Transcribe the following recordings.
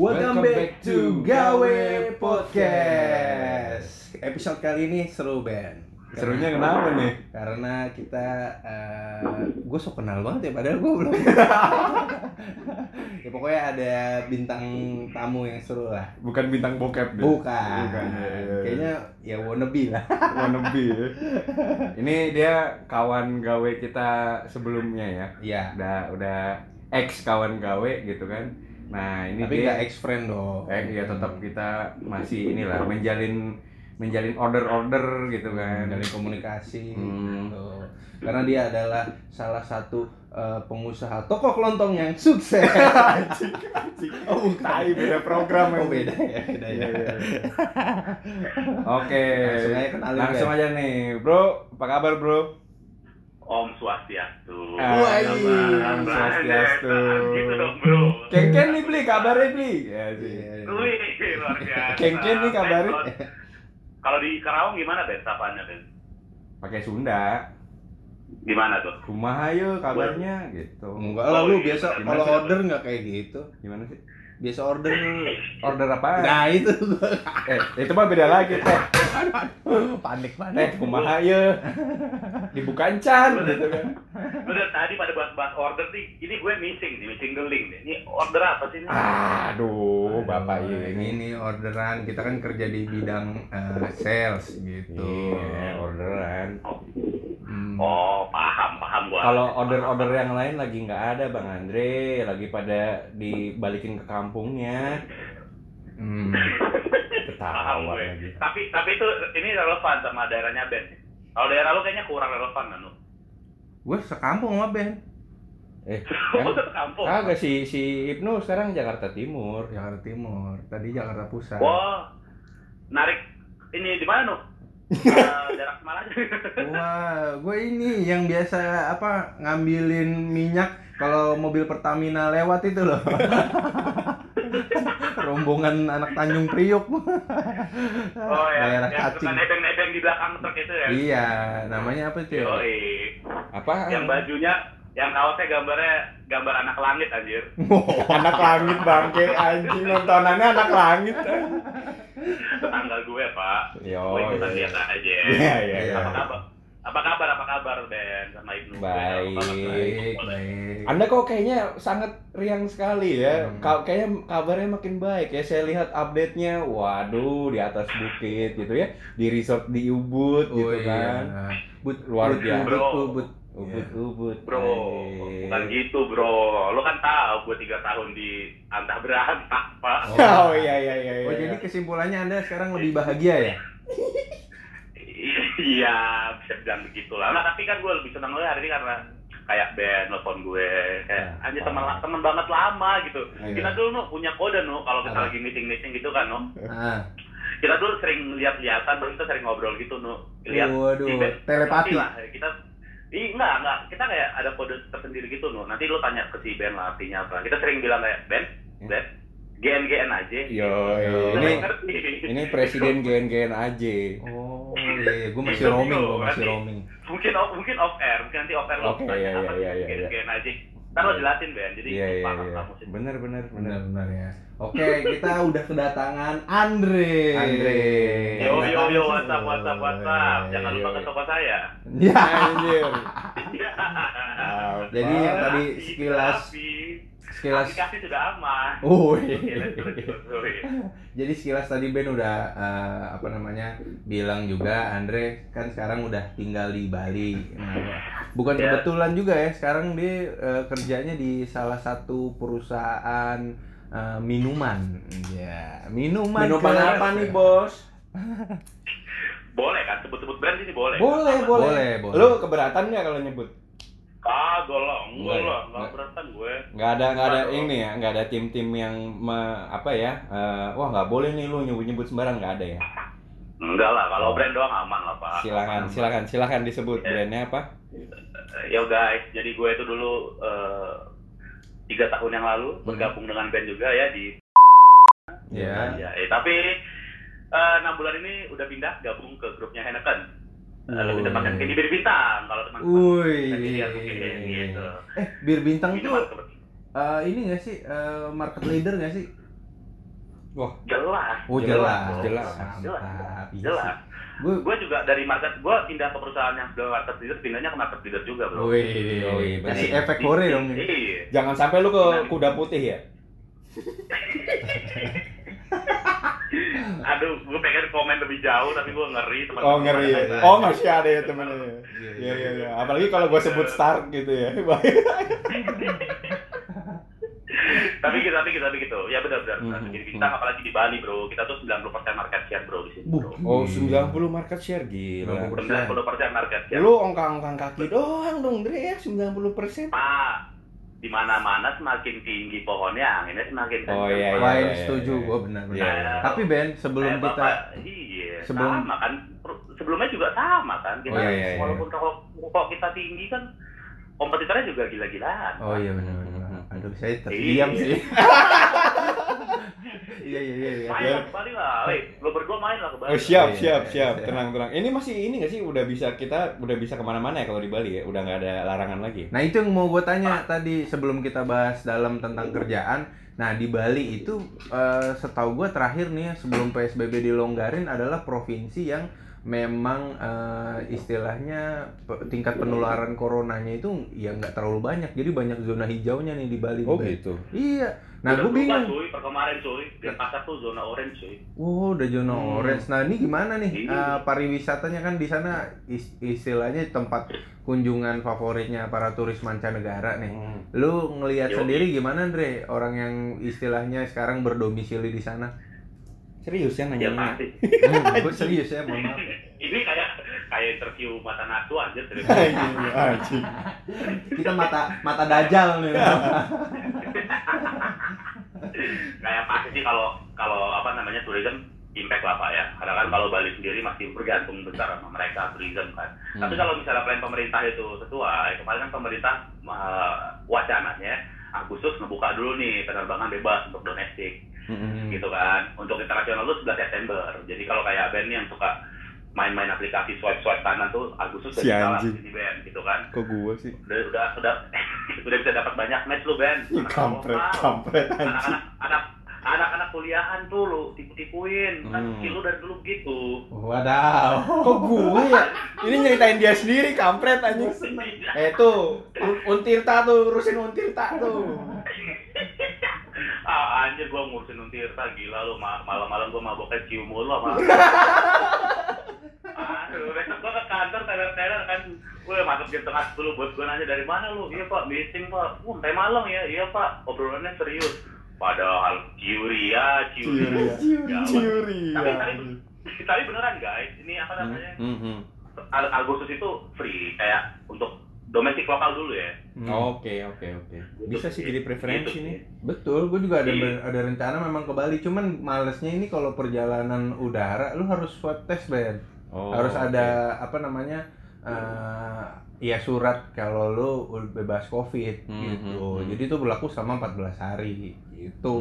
Welcome, back, to Gawe Podcast. Episode kali ini seru Ben. Serunya kenapa nih? Karena kita, gue sok kenal banget ya, padahal gue belum. ya pokoknya ada bintang tamu yang seru lah. Bukan bintang bokep deh. Bukan. Bukan. ya, ya. Kayaknya ya wannabe lah. wannabe ya. Ini dia kawan gawe kita sebelumnya ya. Iya. Udah udah ex kawan gawe gitu kan. Nah, ini Tapi dia nggak ex friend dong. eh ya tetap kita masih inilah menjalin menjalin order-order gitu kan. dari komunikasi Hmm. gitu. Karena dia adalah salah satu eh, pengusaha toko kelontong yang sukses. Oh, tai beda program Oh beda ya, beda ya. Iya, iya. Oke. Langsung aja kenalin, Langsung aja nih, Bro. Apa kabar, Bro? Om Swastiastu. Ah, Om Swastiastu. Gitu dong, bro. Kengken nih, Bli, kabarnya, Bli. Ya sih. Iya. Wih, luar biasa. Kengken nih kabarnya. Kalau- di Karawang gimana, Ben? Sapaannya, Ben? Pakai Sunda. Gimana tuh? Kumaha ayo kabarnya gitu. Enggak lah lu iya. biasa kalau order nggak kayak gitu. Gimana sih? Biasa order Order apa? Nah, itu Eh, itu mah beda lagi, Teh. panik Teh, panik. kumaha ayo. Dibukain can gitu kan. Udah tadi pada bahas-bahas order nih, ini gue missing nih, missing the link nih. Ini order apa sih ini? Aduh, Bapak Aduh, ini. ini orderan kita kan kerja di bidang eh, sales gitu. Iya, orderan. Hmm. Oh, paham, paham gua. Kalau order-order yang lain lagi nggak ada Bang Andre, lagi pada dibalikin ke kampungnya. Hmm. Ketawa gue. lagi. Tapi tapi itu ini relevan sama daerahnya Ben. Kalau daerah lu kayaknya kurang relevan kan lu. Gue sekampung sama Ben. Eh, Lu kan ke kampung. kagak si si Ibnu sekarang Jakarta Timur. Jakarta Timur. Tadi Jakarta Pusat. Wah, narik ini di mana nu? Semarang. Wah, gue ini yang biasa apa ngambilin minyak kalau mobil Pertamina lewat itu loh. Rombongan anak Tanjung Priuk. Oh ya, Daerah yang cacing. nebeng-nebeng di belakang truk itu ya. Iya, namanya apa itu? Yoi. Apa? Yang bajunya, yang kaosnya gambarnya gambar anak langit anjir. anak langit bangke anjing nontonannya anak langit. Tetangga gue, Pak. Yo. Gue ikutan lihat aja. Iya, iya, iya. Apa kabar? Apa kabar? Apa kabar, Ben? Sama Ibnu. Baik. Baik, baik. Anda kok kayaknya sangat riang sekali ya. Hmm. Ka- Kayaknya kabarnya makin baik ya. Saya lihat update-nya, waduh di atas bukit gitu ya, di resort di Ubud Oh, gitu iya. kan. But, Luar biasa. Ubud, Ubud. Ubud, Ubud. Bro, Baik. bukan gitu bro. Lo kan tahu gue tiga tahun di antah berantah, Pak. Oh iya iya iya. Oh, iya. jadi kesimpulannya Anda sekarang lebih bahagia ya? Iya, bisa bilang begitu lah. Nah, tapi kan gue lebih senang lo hari ini karena kayak band nelfon gue kayak Ya, anjir teman teman banget lama gitu. Iya. Kita dulu no, punya kode no kalau kita Apa? lagi meeting meeting gitu kan no. Ah. Kita dulu sering lihat-lihatan, terus kita sering ngobrol gitu no. Lihat telepati. Lah kita Ih, enggak, enggak. Kita kayak ada kode tersendiri gitu, no. Nanti lu tanya ke si Ben lah artinya apa. Kita sering bilang kayak, Ben, Ben, GN-GN aja. Yo, Kita ini ngerti. ini presiden GN-GN aja. Oh, iya, iya. gue masih roaming, gue masih roaming. mungkin off, mungkin off air, mungkin nanti off air lo Oke, tanya iya, apa iya, sih iya, iya, GN-GN aja. Ntar lo jelasin, Ben. Jadi Iya iya paham iya. kamu sih. Bener bener bener. Benar-benar ya. Oke, kita udah kedatangan Andre. Andre. Yo, yo, yo, WhatsApp, WhatsApp, WhatsApp. Jangan lupa ke toko saya. Ya. Anjir. Iya. Jadi yang tadi sekilas sekilas Aplikasi sudah aman. Oh, iya. Jadi sekilas tadi Ben udah eh, apa namanya bilang juga Andre kan sekarang udah tinggal di Bali. Nah, bukan Ya. kebetulan juga ya sekarang dia eh, kerjanya di salah satu perusahaan eh, minuman. Ya, minuman. Minuman keras. apa nih bos? Boleh kan? Sebut-sebut brand sini boleh. Boleh Aman. boleh. Boleh, boleh. Lu keberatan nggak kalau nyebut? Kagak lah, enggak Enggak lah, enggak Enggak. beratan gue. Nggak ada nggak ada ini ya, nggak ada tim-tim yang me- apa ya? eh, wah nggak boleh nih lu nyebut-nyebut sembarang nggak ada ya. Enggak lah, kalau Oh. brand doang aman lah pak. Silakan Aman. silakan silakan disebut Ya. brandnya apa? Eh, Yo guys, jadi gue itu dulu eh, tiga tahun yang lalu Hmm. bergabung dengan band juga ya di Ya. ya, eh, tapi enam bulan ini udah pindah gabung ke grupnya Heineken. Eh, lebih tepatnya ke Bir Bintang kalau teman-teman. Wih. Dia mungkin gitu. Eh, bir bintang tuh Minuman kebetulan. eh, ini nggak sih eh, market leader nggak sih? Wah, Jelas. Oh Jelas, jelas, jelas. Jelas. Iya Jelas. Gue Gue juga dari market, gue pindah ke perusahaan yang sudah market leader, pindahnya ke market leader juga bro. Wih, kasih bener. efek kore dong. Iya. jangan sampai lu ke kuda putih ya. Aduh, gue pengen komen lebih jauh tapi gue ngeri teman. Oh ngeri ya. Oh masih ada ya temennya. Iya, Iya iya iya. Apalagi kalau gua sebut Stark gitu ya. tapi gitu, tapi gitu, tapi gitu. Ya benar-benar. Mhm, Jadi kita apalagi di Bali bro, kita tuh 90% market share bro di sini bro. oh 90 market share gila. 90% market share. Lu ongkang-ongkang kaki doang dong Dre ya 90 persen. Di mana-mana semakin tinggi pohonnya, anginnya semakin Oh, kenceng, iya, iya, iya, setuju iya. gue benar-benar. Iya, iya. Tapi Ben, sebelum Eh, kita Bapak, iya, sebelum- sama kan. Sebelumnya juga sama kan. Kita Oh, iya, iya, iya. walaupun rokok, rokok kita tinggi kan, kompetitornya juga gila-gilaan. Oh iya benar-benar. Aduh saya Iya. terdiam sih. Iya iya iya. iya. Main lah kembali lah, Weh, lo berdua main lah ke Bali. Oh siap Iya, siap iya, siap iya. tenang tenang. Ini masih ini nggak sih udah bisa kita udah bisa ke mana-mana ya kalau di Bali ya udah nggak ada larangan lagi. Nah itu yang mau gue tanya tadi sebelum kita bahas dalam tentang kerjaan. Nah di Bali itu eh, setahu gue terakhir nih ya, sebelum PSBB dilonggarin adalah provinsi yang memang eh, istilahnya tingkat penularan coronanya itu ya nggak terlalu banyak. Jadi banyak zona hijaunya nih di Bali. Oh gitu. Iya. Nah gue berubah, bingung. cuy, per kemarin cuy. Denpasar tuh zona orange cuy. Wow, udah zona Hmm. orange. Nah, ini gimana nih Ini. eh, pariwisatanya kan di sana is- istilahnya tempat kunjungan favoritnya para turis mancanegara nih. Hmm. Lu ngelihat sendiri gimana, Andre? Orang yang istilahnya sekarang berdomisili di sana. Serius ya Ya nanya? pasti. Hmm, gue serius ya, mohon maaf. Ini kayak kayak interview mata natu aja terus. Kita mata mata dajal nih. kayak pasti sih kalau kalau apa namanya tourism impact lah pak ya. Karena kan kalau Bali sendiri masih bergantung besar sama mereka tourism kan. Hmm. tapi kalau misalnya plan pemerintah itu sesuai kemarin kan pemerintah uh, wacananya Agustus ngebuka dulu nih penerbangan bebas untuk domestik. Hmm. gitu kan. Untuk internasional tuh 11 September. Jadi kalau kayak Ben yang suka main-main aplikasi swipe swipe kanan tuh Agustus Si udah bisa lah anjing. di Ben gitu kan Kok gua sih? udah udah udah udah bisa dapat banyak match lu Ben Kampret, kampret anak-anak anak anak-anak kuliahan tuh lu tipu-tipuin kan Hmm. skill lu dari dulu gitu Wadaw. Kok gua ya? Ini nyeritain dia sendiri kampret anjing. Eh tuh, Un- Untirta tuh, urusin Untirta tuh. ah anjir gua ngurusin Untirta gila lu ma- malam-malam gua maboknya cium mulu sama aduh besok gua ke kantor teler-teler kan gue masuk jam tengah sepuluh buat gua nanya dari mana lu iya pak meeting pak uh sampai malam ya iya pak obrolannya serius padahal ciuri ya ciuri Ciuri Gawat. Ciuri. tapi, tapi, tapi beneran guys ini apa namanya Hmm, hmm. Ag- Agustus itu free kayak untuk domestik lokal dulu ya. Hmm. Oke, oke, oke. Bisa sih jadi preferensi Gitu. nih. Betul, gue juga ada Iya. ada rencana memang ke Bali. Cuman malesnya ini kalau perjalanan udara, lu harus swab test, Ben. Oh, harus oke. ada apa namanya eh ya surat kalau lu bebas covid Hmm, gitu hmm, hmm. jadi itu berlaku selama 14 hari gitu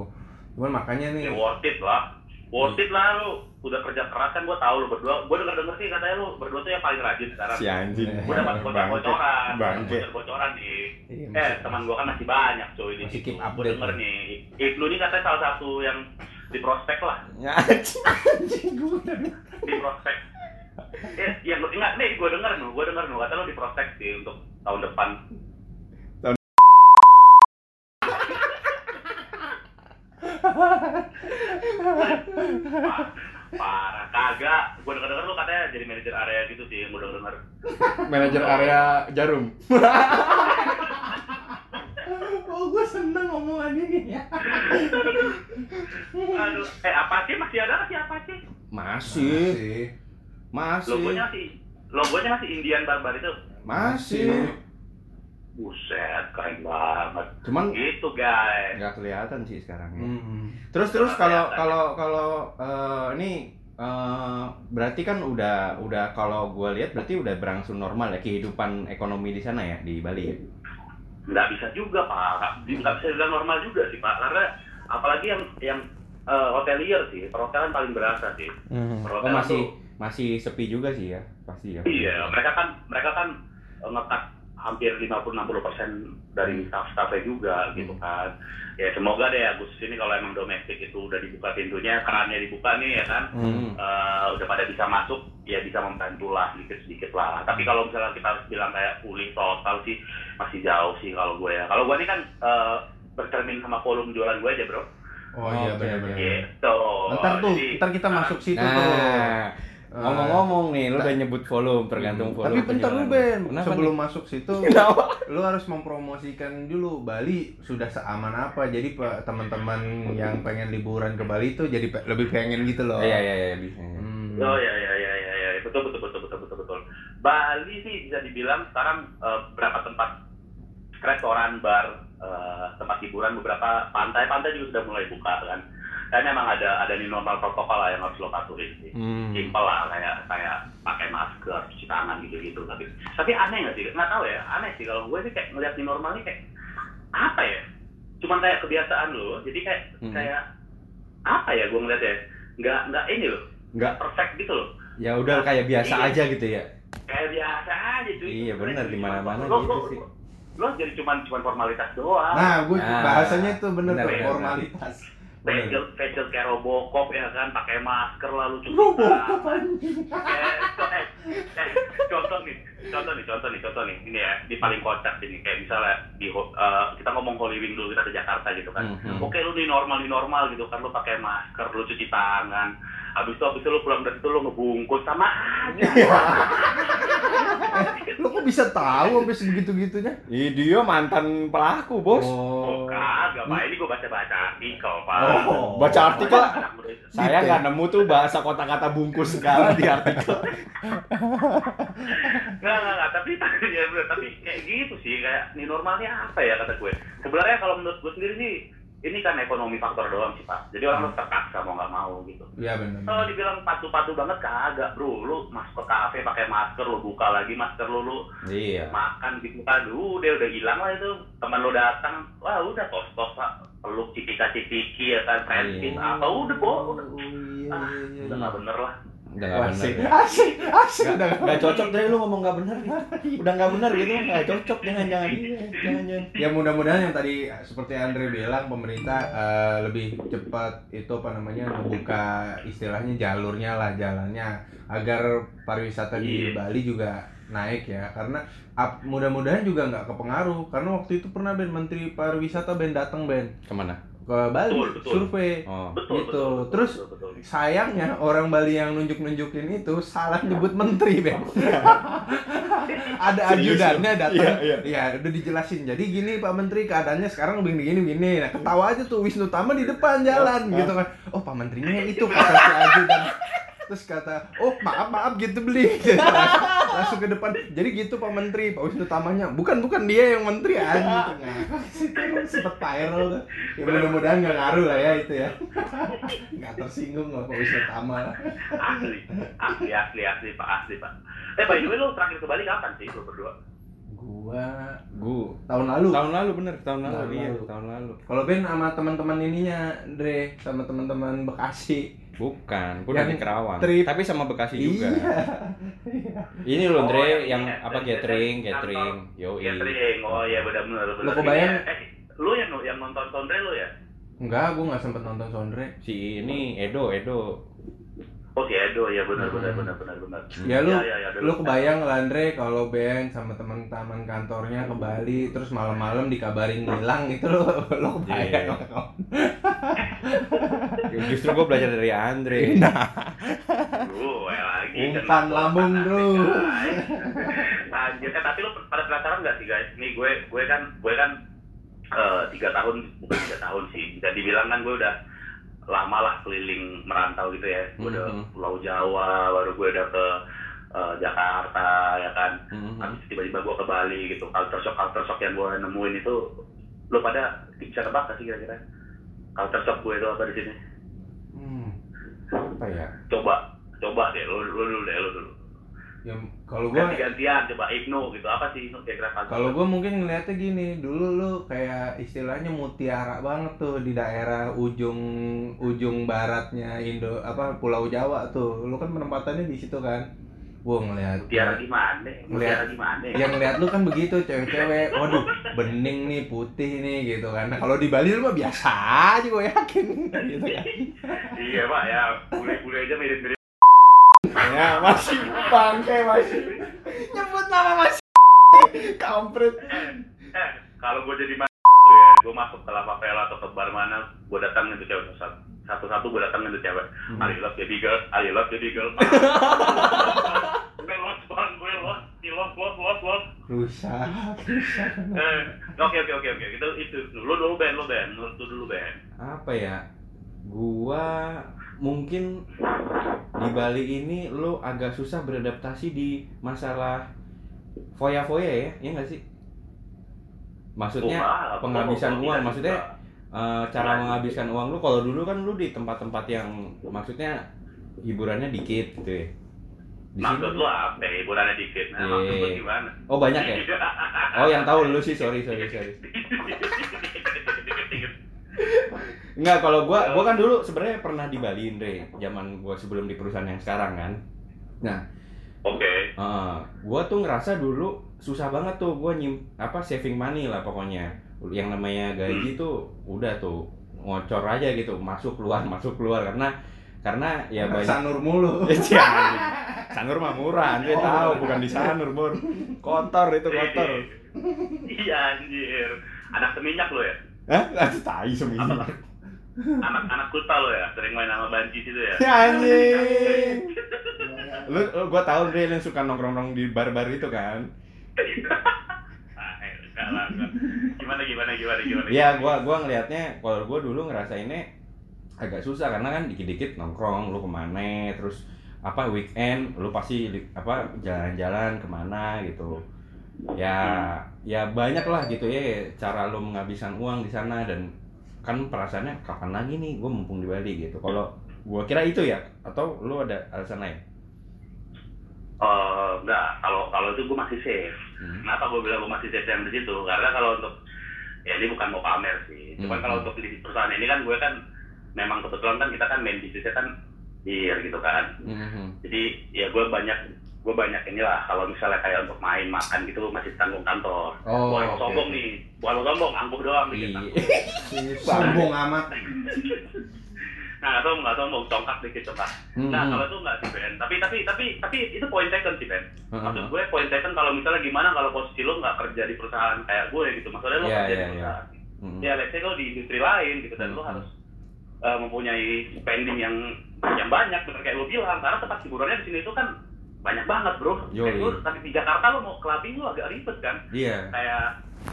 Hmm. cuman makanya nih Ya worth it lah. Worth it lah lu. Udah kerja keras kan gua tahu lu berdua. Gua denger denger sih katanya lu berdua tuh yang paling rajin sekarang. Si anjing. Gua dapat bocor bocoran. Bangke. Bocor bocoran nih. Iya, Eh, teman gua kan masih banyak coy di Masih situ. denger nih. Ibnu nih katanya salah satu yang di prospek lah. Ya, anjing. Udah Di prospek. Eh, yang enggak nih gua denger nu, gua denger nu kata lu di prospek sih untuk tahun depan. Tahun- Pa- Parah kagak. Gua denger denger lu katanya jadi manajer area gitu sih gua denger denger. manajer area Jarum. oh gue seneng ngomongan ini ya Aduh, eh apa sih masih ada nggak sih apa sih? Masih, masih. Logonya masih logonya masih Indian Barbar itu. Masih. Buset, keren banget. Cuman Gitu guys. nggak kelihatan sih sekarang ya. Hmm. Terus terus kalau kalau kalau eh, ini eh, berarti kan udah udah kalau gue lihat berarti udah berangsur normal ya kehidupan ekonomi di sana ya di Bali ya. Nggak bisa juga pak, nggak bisa bilang normal juga sih pak. Karena apalagi yang yang eh, hotelier sih, perhotelan paling berasa sih. Hmm. Oh Perhotelan masih tuh- masih sepi juga sih ya pasti ya. Iya, mereka kan mereka kan eh, ngekat hampir 50-60% dari staff-staffnya juga gitu kan. Ya semoga deh Agustus ini kalau emang domestik itu udah dibuka pintunya kerannya dibuka nih ya kan? Hmm. eh, udah pada bisa masuk ya bisa membantu lah sedikit-sedikit lah. Tapi kalau misalnya kita harus bilang kayak pulih total sih masih jauh sih kalau gue ya. Kalau gue ini kan eh, bercermin sama volume jualan gue aja bro. Oh iya Oke, benar-benar. gitu. Ntar tuh, Jadi, ntar kita masuk situ tuh. Nah, ngomong-ngomong nih, lu udah nyebut volume tergantung Hmm. volume. Tapi bentar lu. Ben, Kenapa sebelum nih? masuk situ, lu harus mempromosikan dulu Bali sudah seaman apa. Jadi pak teman-teman yang pengen liburan ke Bali itu jadi pe- lebih pengen gitu loh. Iya iya iya bisa. Hmm. Oh ya ya ya ya ya betul betul betul betul betul betul. Bali sih bisa dibilang sekarang eh, berapa tempat restoran, bar, eh, tempat hiburan, beberapa pantai-pantai juga sudah mulai buka kan. Dan emang ada ada di normal protokol lah yang harus lo patuhin sih. Hmm. Simpel lah kayak kayak pakai masker, cuci tangan gitu-gitu. Tapi tapi aneh nggak sih? Nggak tahu ya. Aneh sih kalau gue sih kayak ngeliat di normal ini kayak apa ya? Cuman kayak kebiasaan lo. Jadi kayak Hmm. kayak apa ya gue ngeliat ya? Nggak nggak ini loh. Nggak. perfect gitu loh Ya udah kayak biasa Iya. aja gitu ya. kayak biasa aja cuy Iya, benar, di mana-mana Lo- gitu lo- sih. lo jadi cuman cuman formalitas doang Nah, gue Nah, bahasanya itu bener, bener, tuh bener. formalitas. Facial facial kayak robocop ya kan pakai masker lalu cuci Robocop tangan. Kayak, eh, eh, contoh nih contoh nih contoh nih contoh nih ini ya di paling kocak sini kayak misalnya di eh, kita ngomong Holy Wing dulu kita ke Jakarta gitu kan Mhm. oke lu nih normal nih normal gitu kan lu pakai masker lu cuci tangan habis itu habis itu lu pulang dari itu lu ngebungkus sama aja Lo kok bisa tahu sampai sebegitu-gitunya? Ih, dia mantan pelaku, Bos. Oh, kagak, Pak. Ini gue baca-baca artikel, Pak. Oh. Baca artikel. Anak muda itu. Saya nggak nemu tuh bahasa kata-kata bungkus segala di artikel. Nggak, nggak, nggak. Tapi, ya, tapi kayak gitu sih. Kayak, ini normalnya apa ya, kata gue. Sebenarnya kalau menurut gue sendiri sih, ini kan ekonomi faktor doang sih, Pak. Jadi orang harus terpaksa mau nggak mau gitu. Iya benar. Kalau dibilang patuh-patuh banget, kagak, bro. Lu masuk ke kafe pakai masker, lu buka lagi masker lu, lu Iya. makan gitu kan udah udah hilang lah itu teman lo datang wah udah tos tos pak peluk cipika cipiki ya kan friendship Iya. apa udah bo udah Oh, iya, ah, iya, iya. udah nggak bener lah Udah nggak Wah, benar. asik, ya. asik, asik. Nggak, Udah nggak cocok deh lu ngomong nggak benar. Udah nggak benar gitu nggak cocok jangan jangan jangan jangan. Ya mudah-mudahan yang tadi seperti Andre bilang pemerintah eh, lebih cepat itu apa namanya membuka istilahnya jalurnya lah jalannya agar pariwisata di Iya. Bali juga naik ya karena mudah-mudahan juga nggak kepengaruh karena waktu itu pernah Ben Menteri Pariwisata Ben datang Ben Ke mana? Ke Bali Betul, betul. survei Oh. betul Gitu. betul, betul, Terus betul, betul. sayangnya orang Bali yang nunjuk-nunjukin itu salah nyebut menteri Ben ada ajudannya datang Iya, iya. ya udah dijelasin jadi gini Pak Menteri keadaannya sekarang begini begini begini nah ketawa aja tuh Wisnu Tama di depan jalan gitu kan oh Pak Menterinya itu kata si ajudan terus kata oh maaf maaf gitu beli. Langsung, langsung ke depan jadi gitu Pak Menteri. Pak Wisnu Tamanya bukan bukan dia yang menteri aja nah, sempet viral ya mudah-mudahan nggak ngaruh lah ya itu ya. Nggak tersinggung lah Pak Wisnu Tama. Asli asli asli asli pak asli pak. Eh by the way lu terakhir ke Bali kapan sih lu berdua gua Gu. tahun lalu Tahun lalu bener, tahun lalu. Tahun iya, lalu. tahun lalu. kalau Ben sama teman-teman ininya Dre sama teman-teman Bekasi Bukan, gue dari Yang Kerawang. trip. Tapi sama Bekasi juga. iya Ini loh, Oh, Andre, yang ini, apa yang- catering, yang catering. Yo, catering oh iya benar benar Lu kebayang? eh lu yang yang nonton Sondre lu ya enggak gua nggak sempet nonton Sondre Si ini Edo, Edo. Oh si Edo ya benar benar Hmm. benar benar benar ya lu Iya, iya, iya, lu kebayang lah Andre kalau Ben sama teman-teman kantornya ke Bali terus malam-malam dikabarin hilang itu lo lo kebayang Iya. Justru gue belajar dari Andre. Gue lagi Umpan lambung, bro. Anjir, eh, tapi lu pada penasaran nggak sih guys? Nih gue gue kan gue kan eh, tiga tahun bukan tiga tahun sih bisa dibilang kan gue udah lama lah keliling merantau gitu ya. Gue udah Mhm. Pulau Jawa, baru gue udah ke eh, Jakarta ya kan. Mhm. Habis tiba-tiba gue ke Bali gitu. Culture shock culture shock yang gue nemuin itu lo pada bisa tebak gak sih kira-kira? Culture shock gue itu apa di sini? hmm. Apa ya? Coba coba deh lo lo dulu deh lo dulu. Ya kalau gua ganti-gantian coba Ibnu gitu. Apa sih Ibnu kira-kira kalau gua mungkin ngeliatnya gini dulu lu kayak istilahnya mutiara banget tuh di daerah ujung ujung baratnya Indo apa Pulau Jawa tuh. Lu kan penempatannya di situ kan? Gua ngeliat Mutiara gimana? Mutiara gimana? yang ngeliat lu kan begitu cewek-cewek. Waduh bening nih putih nih gitu kan. Nah, kalau di Bali lu mah biasa aja gue yakin. Gitu kan. Iya pak ya, bule-bule aja mirip-mirip. Ya masih bangke masih nyebut nama masih kampret Eh, kalau gue jadi mas ya, gue masuk ke La Favela atau ke bar mana, gue datang itu cewek satu. Satu-satu gue datang itu cewek. I love baby girl, I love baby girl. gue los bang, gue los, di los, los, los, los. rusak rusak Eh, Oke oke oke oke, itu itu lu dulu Ben, lu Ben, lu lu dulu Ben. apa ya gua mungkin di Bali ini lo agak susah beradaptasi di masalah foya-foya ya ya nggak sih maksudnya Wah, penghabisan uang, maksudnya eh, cara Nah, menghabiskan uang lu kalau dulu kan lu di tempat-tempat yang maksudnya hiburannya dikit gitu ya di maksud sini lu apa? Hiburannya dikit. Nah, maksud lu Iya. gimana? oh banyak ya oh yang tahu lu sih sorry sorry sorry Enggak, kalau gua gua kan dulu sebenarnya pernah di Bali, Andre. Zaman gua sebelum di perusahaan yang sekarang kan. Nah, Oke. eh, gua tuh ngerasa dulu susah banget tuh gua nyim apa saving money lah pokoknya. Yang namanya gaji tuh udah tuh ngocor aja gitu, masuk keluar masuk keluar karena karena ya banyak sanur mulu Ya, anjing. Sanur mah murah, Andre Oh. tahu bukan di Sanur, Bor. Kotor itu kotor. Iya anjir. Anak seminyak lo ya? Hah? Aduh, tai seminyak. Anak-anak kuta lo ya? Sering main sama banci situ ya? Ya anjing. lu, lu gua tahu Dre yang suka nongkrong-nongkrong di bar-bar itu kan. Ah, enggak lah, enggak. Gimana gimana gimana gimana? Iya, gua gua ngelihatnya kalau gua dulu ngerasainnya agak susah karena kan dikit-dikit nongkrong lu ke mana terus apa weekend lu pasti apa jalan-jalan ke mana gitu ya ya banyak lah gitu ya cara lu menghabiskan uang di sana dan kan perasaannya kapan lagi nih gue mumpung di Bali gitu kalau gua kira itu ya atau lu ada alasan lain Eh, enggak, kalau kalau itu gue masih safe. Hmm. Kenapa gue bilang gue masih safe yang di situ? Karena kalau untuk ya ini bukan mau pamer sih. Cuman Hmm. kalau untuk di perusahaan ini kan gue kan memang kebetulan kan kita kan main bisnisnya kan deal gitu kan. Mhm. Jadi ya gue banyak gue banyak inilah kalau misalnya kayak untuk main makan gitu masih tanggung kantor. Oh, Bukan oke, sombong nih, bukan sombong, angkuh doang dikit. Iya. sombong amat Nah, nggak sombong, nggak sombong, congkak dikit congkak. Nah, Mhm. kalau itu nggak sih Ben. Tapi tapi tapi tapi itu point taken sih Ben. Maksud gue point taken kalau misalnya gimana kalau posisi lo nggak kerja di perusahaan kayak gue gitu. Maksudnya lo Iya, kerja iya, di iya. perusahaan. Mhm. Ya, let's say lo di industri lain gitu dan lo Mhm. harus uh, mempunyai spending yang yang banyak bener kayak lo bilang karena tempat hiburannya di sini itu kan banyak banget bro. Kayak lo tapi di Jakarta lo mau clubbing lo agak ribet kan. Iya. Kayak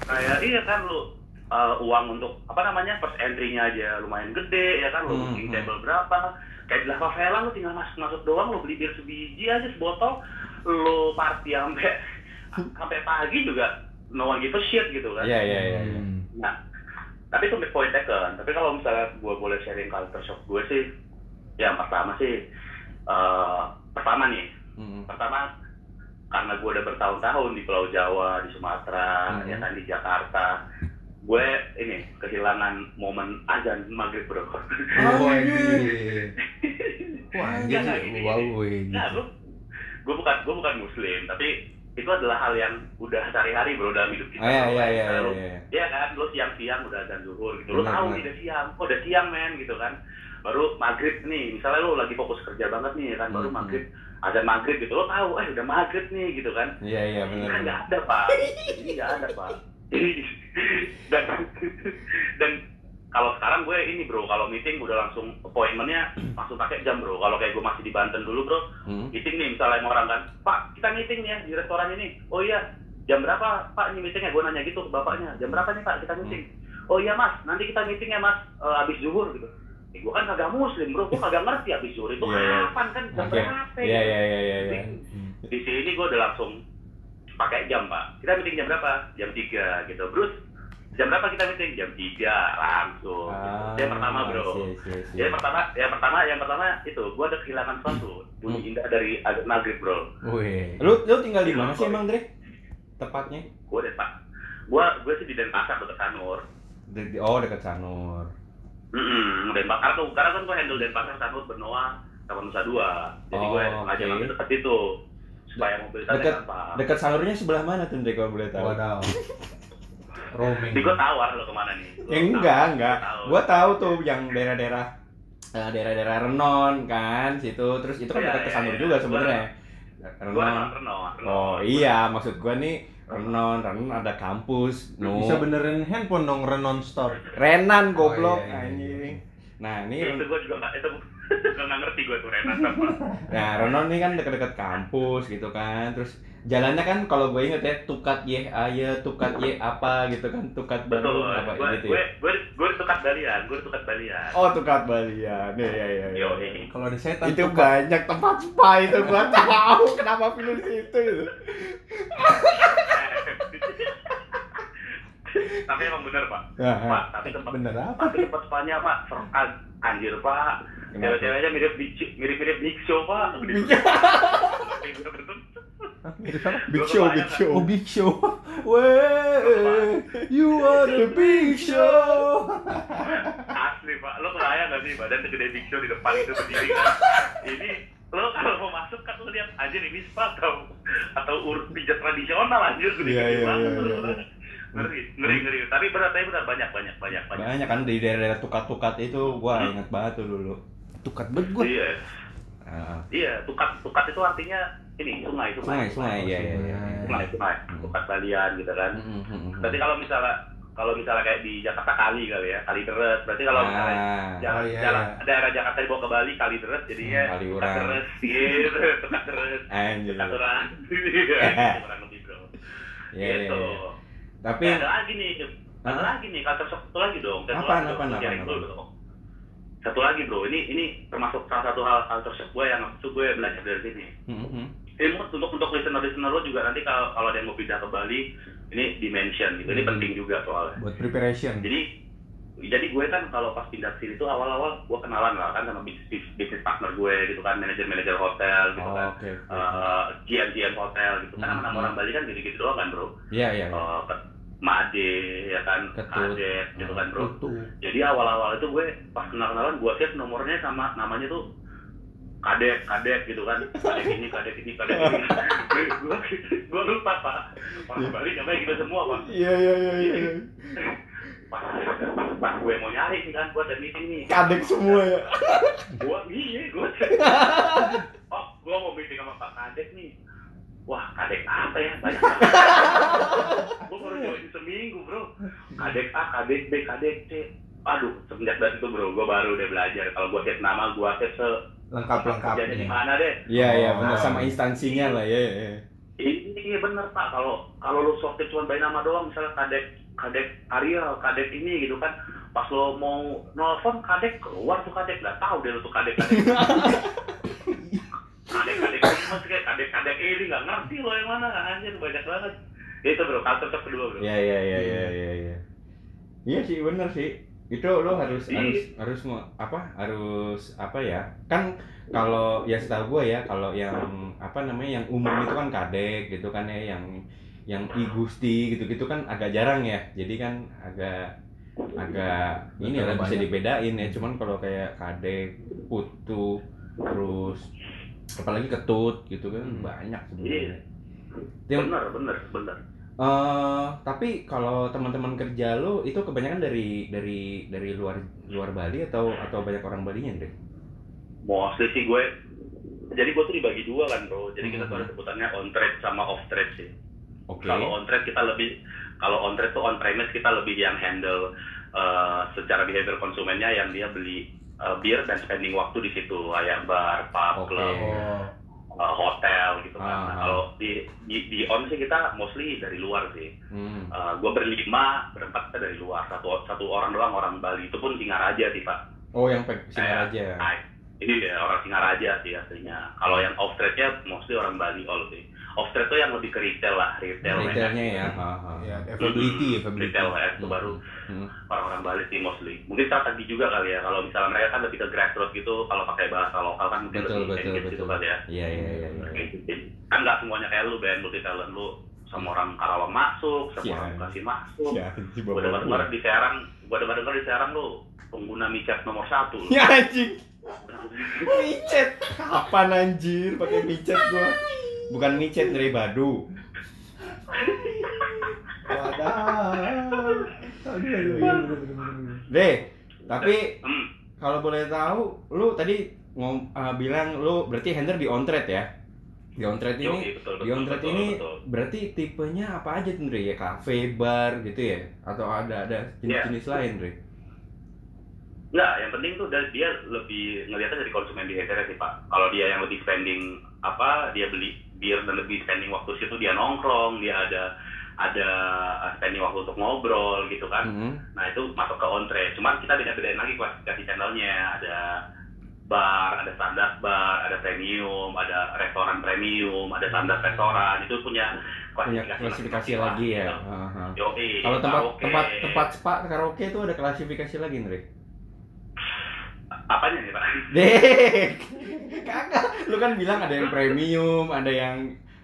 kayak iya kan lo uh, uang untuk apa namanya first entry-nya aja lumayan gede ya kan lo Mhm. booking table berapa kayak di La Favela lo tinggal masuk masuk doang lo beli bir sebiji aja sebotol lo party sampai sampai pagi juga no one give a shit gitu kan Iya, iya, iya, iya. Hmm. nah tapi itu point taken tapi kalau misalnya gue boleh sharing culture shock gue sih yang pertama sih eh, pertama nih Mhm. pertama karena gue udah bertahun-tahun di Pulau Jawa di Sumatera Hmm. ya kan di Jakarta gue ini kehilangan momen azan maghrib bro Oh, anjir. Wah, anjir gini, Wow, gini. Nah, gitu. gue gue bukan gue bukan muslim, tapi itu adalah hal yang udah sehari-hari bro dalam hidup kita. Oh, iya, iya, iya, lu- iya, iya. Iya kan, lu siang-siang udah azan zuhur gitu. Lu Benar, tahu nih udah siang, oh udah siang men gitu kan. Baru maghrib nih, misalnya lu lagi fokus kerja banget nih kan, baru Hmm. Azan maghrib gitu. Lu tahu, eh udah maghrib nih gitu kan. Iya, iya, benar. kan benar. nggak ada pak, ini nggak ada pak. Dan dan kalau sekarang gue ini bro, kalau meeting udah langsung appointmentnya langsung pakai jam bro. Kalau kayak gue masih di Banten dulu bro, Mhm. meeting nih misalnya sama orang kan, Pak kita meeting nih ya di restoran ini. Oh iya, jam berapa Pak ini meetingnya? Gue nanya gitu ke bapaknya, jam berapa nih Pak kita meeting? Oh iya Mas, nanti kita meetingnya Mas eh, habis zuhur gitu. Eh, gue kan kagak muslim bro, gue kagak ngerti habis zuhur itu Iya, iya. kapan kan jam Oke. berapa? Iya, gitu. iya, iya, iya, iya. Di sini gue udah langsung pakai jam pak. Kita meeting jam berapa? Jam 3 gitu. Bruce, jam berapa kita meeting? Jam 3 langsung. gitu. Yang pertama bro. Ah, Iya, iya, iya. Yang pertama, yang pertama, yang pertama itu gue ada kehilangan sesuatu. Bunyi Hmm. indah dari azan maghrib bro. Weh. Lu lu tinggal di mana sih emang, Dre? Tepatnya? Gue deh pak. Gue gue sih di Denpasar dekat Sanur. Oh, dekat Sanur. Hmm, Denpasar tuh, karena kan gue handle Denpasar, Sanur, Benoa, sama Nusa Dua. Jadi gue Oh, sengaja oke. ngambil dekat situ. supaya mobilitasnya Deket- gampang. Dekat salurnya sebelah mana tuh Dek kalau boleh tahu? Wadaw. Roaming. Jadi gue tahu arah lo ke mana nih. Gua Ya tahu, enggak, enggak. gua tahu. Tuh yang daerah-daerah eh, daerah-daerah Renon kan, situ. Terus itu kan Iya, dekat ke iya, Sanur iya. juga Gua- sebenarnya. Renon. Renon, Renon. Oh iya, maksud gua nih Renon, Renon ada kampus. No. Bisa benerin handphone dong Renon Store. Renan Oh, goblok iya, iya, iya. anjing. Nah, ini Itu gue juga nggak itu nggak ngerti gue tuh Renan apa. Nah, Renon ini kan dekat-dekat kampus gitu kan. Terus jalannya kan kalau gue inget ya tukat ye aye tukat ye apa gitu kan tukat baru Betul. apa Gue gitu gue ya. gue gue tukat balian, gue tukat balian. Oh tukat Balian. Ya ya ya. ya. Kalau ada setan itu tuh, banyak tempat spa itu gua tahu kenapa pilih situ gitu. tapi emang bener pak. Nah, Pak, tapi tempat bener apa? tapi tempat spanya pak, ser- an- anjir pak. Cewek-ceweknya mirip Big Show- mirip-mirip Big Show pak. Big Hah, mirip apa? Big Gua Show, Big kan? Show. Oh Big Show. Weh, you are the Big Show. Asli pak, lo kebayang gak sih badan segede Big Show di depan itu berdiri kan? Ini lo kalau mau masuk kan lo lihat anjir ini spa atau atau pijat tradisional anjir gede Iya, iya, banget iya, iya. Ngeri ngeri ngeri. Tapi benar tapi benar. Banyak banyak banyak banyak. Banyak kan? Di daerah-daerah tukat-tukat itu gua ingat banget tuh dulu. Tukat bet iya. Ah, iya tukat tukat itu artinya ini sungai sungai, sungai, iya iya iya. sungai sungai. Tukat balian gitu kan. Mm, mm, mm, berarti kalau misalnya kalau misalnya kayak di Jakarta Kali kali ya Kali Deres berarti kalau misalnya Ah, jalan, Oh, iya, jalan iya. daerah Jakarta dibawa ke Bali Kali Deres jadinya Hmm, Kaliurang. Tukat Deres gitu Tukat Deres anjir. Tukat Orang Iya, kurang lebih bro. Iya, gitu. iya. Tapi Eh, ada lagi nih ada Hah? lagi nih shock satu lagi dong satu Apaan, lagi dong, apaan, gua apaan, sharing apaan? dulu dong. satu lagi bro ini ini termasuk salah satu hal culture shock gue yang itu gue belajar dari sini Mm, mm. ini untuk untuk listener listener lo juga nanti kalau kalau ada yang mau pindah ke Bali ini dimension gitu ini Hmm. penting juga soalnya Buat preparation. jadi jadi gue kan kalau pas pindah ke sini tuh awal-awal gue kenalan lah kan sama bisnis bisnis partner gue gitu kan manajer manajer hotel gitu Oh, kan oke. oke. uh, GM GM hotel gitu kan Hmm, nama hmm. orang Bali kan gitu-gitu doang kan bro Iya iya. iya. uh, ke- Made ya kan. Kadet gitu kan bro. Jadi awal-awal itu gue pas kenal-kenalan gue save nomornya sama namanya tuh kadek kadek gitu kan. Kadek ini kadek ini kadek ini. Gue gue lupa pak. Orang Bali namanya gitu semua pak. Iya iya iya iya. pas, pas, pas gue mau nyari nih kan gue ada meeting nih. Kadek semua ya. gue iya gue oh gue mau meeting sama pak kadek nih wah kadek apa ya? Banyak gue baru join seminggu bro. Kadek A kadek B kadek C. Aduh semenjak dari itu bro gue baru udah belajar. Kalau gue set nama gue set se Lengkap kerjanya di lengkapnya. mana deh? Iya iya Oh. benar sama instansinya lah ya. ya. ini iya bener pak. Kalau kalau lu sortir cuma by nama doang misalnya kadek kadek Ariel kadek ini gitu kan. Pas lo mau nelfon kadek keluar tuh kadek. Nggak tahu deh lu tuh kadek kadek kadek kadek ini masih kayak kadek kadek ini nggak ngerti lo yang mana anjir banyak banget itu bro culture shock kedua bro Iya iya iya iya iya iya. Iya sih bener sih. Itu lo harus Iya. harus harus mau apa? Harus apa ya? Kan kalau ya setahu gue ya kalau yang apa namanya yang umum itu kan kadek gitu kan ya yang yang i gusti gitu-gitu kan agak jarang ya. Jadi kan agak agak ini lah bisa dibedain ya. Cuman kalau kayak kadek, putu, terus apalagi ketut gitu kan Hmm. banyak Iya. sebenarnya. Yang- bener bener bener Eh, tapi kalau teman-teman kerja lo itu kebanyakan dari dari dari luar luar Bali atau atau banyak orang Balinya deh? mostly sih gue jadi gue tuh dibagi dua kan bro jadi kita tuh Mhm. ada sebutannya on trade sama off trade sih Oke. Kalau on trade kita lebih kalau on trade tuh on premise kita lebih yang handle uh, secara behavior konsumennya yang dia beli uh, bir dan spending waktu di situ kayak bar, pub, Oke. club, uh, hotel gitu kan. Ah. kalau di, di di on sih kita mostly dari luar sih. Hmm. Uh, gue berlima, berempat kita dari luar. Satu satu orang doang orang Bali itu pun Singaraja sih pak. Oh yang pek Kayak- aja. Nah, ini ya orang Singaraja sih aslinya. Kalau yang off trade nya mostly orang Bali all sih. Off trade tuh yang lebih ke retail lah, retail. Retailnya ya. Ya, availability, availability. Retail ya, itu baru Hmm. orang-orang Bali sih mostly. Mungkin strategi juga kali ya. Kalau misalnya mereka kan lebih ke grassroots gitu, kalau pakai bahasa lokal kan mungkin Betul lebih betul gitu kali ya. Iya iya iya. iya. Gitu. Kan nggak semuanya kayak lu, Ben. Multi talent lu sama orang Karawang masuk, sama Iya. orang Bekasi masuk. Ya, si Gua bapak dengar di Serang, gua dengar dengar di Serang lu pengguna micet nomor satu. Ya anjing. Micet. Kapan anjir pakai micet gua? Bukan micet dari Badu. Wadah. Deh, tapi Hmm. kalau boleh tahu, lu tadi ngom uh, bilang lu berarti handler di on trade ya? Di on trade ini, betul, di on trade betul, ini betul. berarti tipenya apa aja tuh? Ya cafe, bar gitu ya? Atau ada ada jenis-jenis lain Dre? Enggak, yang penting tuh dia lebih ngelihatnya dari konsumen behavior sih Pak. Kalau dia yang lebih spending apa, dia beli bir dan lebih spending waktu situ dia nongkrong, dia ada ada spending waktu untuk ngobrol gitu kan. Mhm. Nah itu masuk ke on trade. Cuman kita beda-bedain lagi klasifikasi channelnya. Ada bar, ada standar bar, ada premium, ada restoran premium, ada standar restoran. Itu punya klasifikasi, klasifikasi lagi ya. gitu. Aha. Yoi, Kalau tempat tempat tempat spa karaoke itu ada klasifikasi lagi Dre? Apanya nih Pak? Dek, kagak. Lu kan bilang ada yang premium, ada yang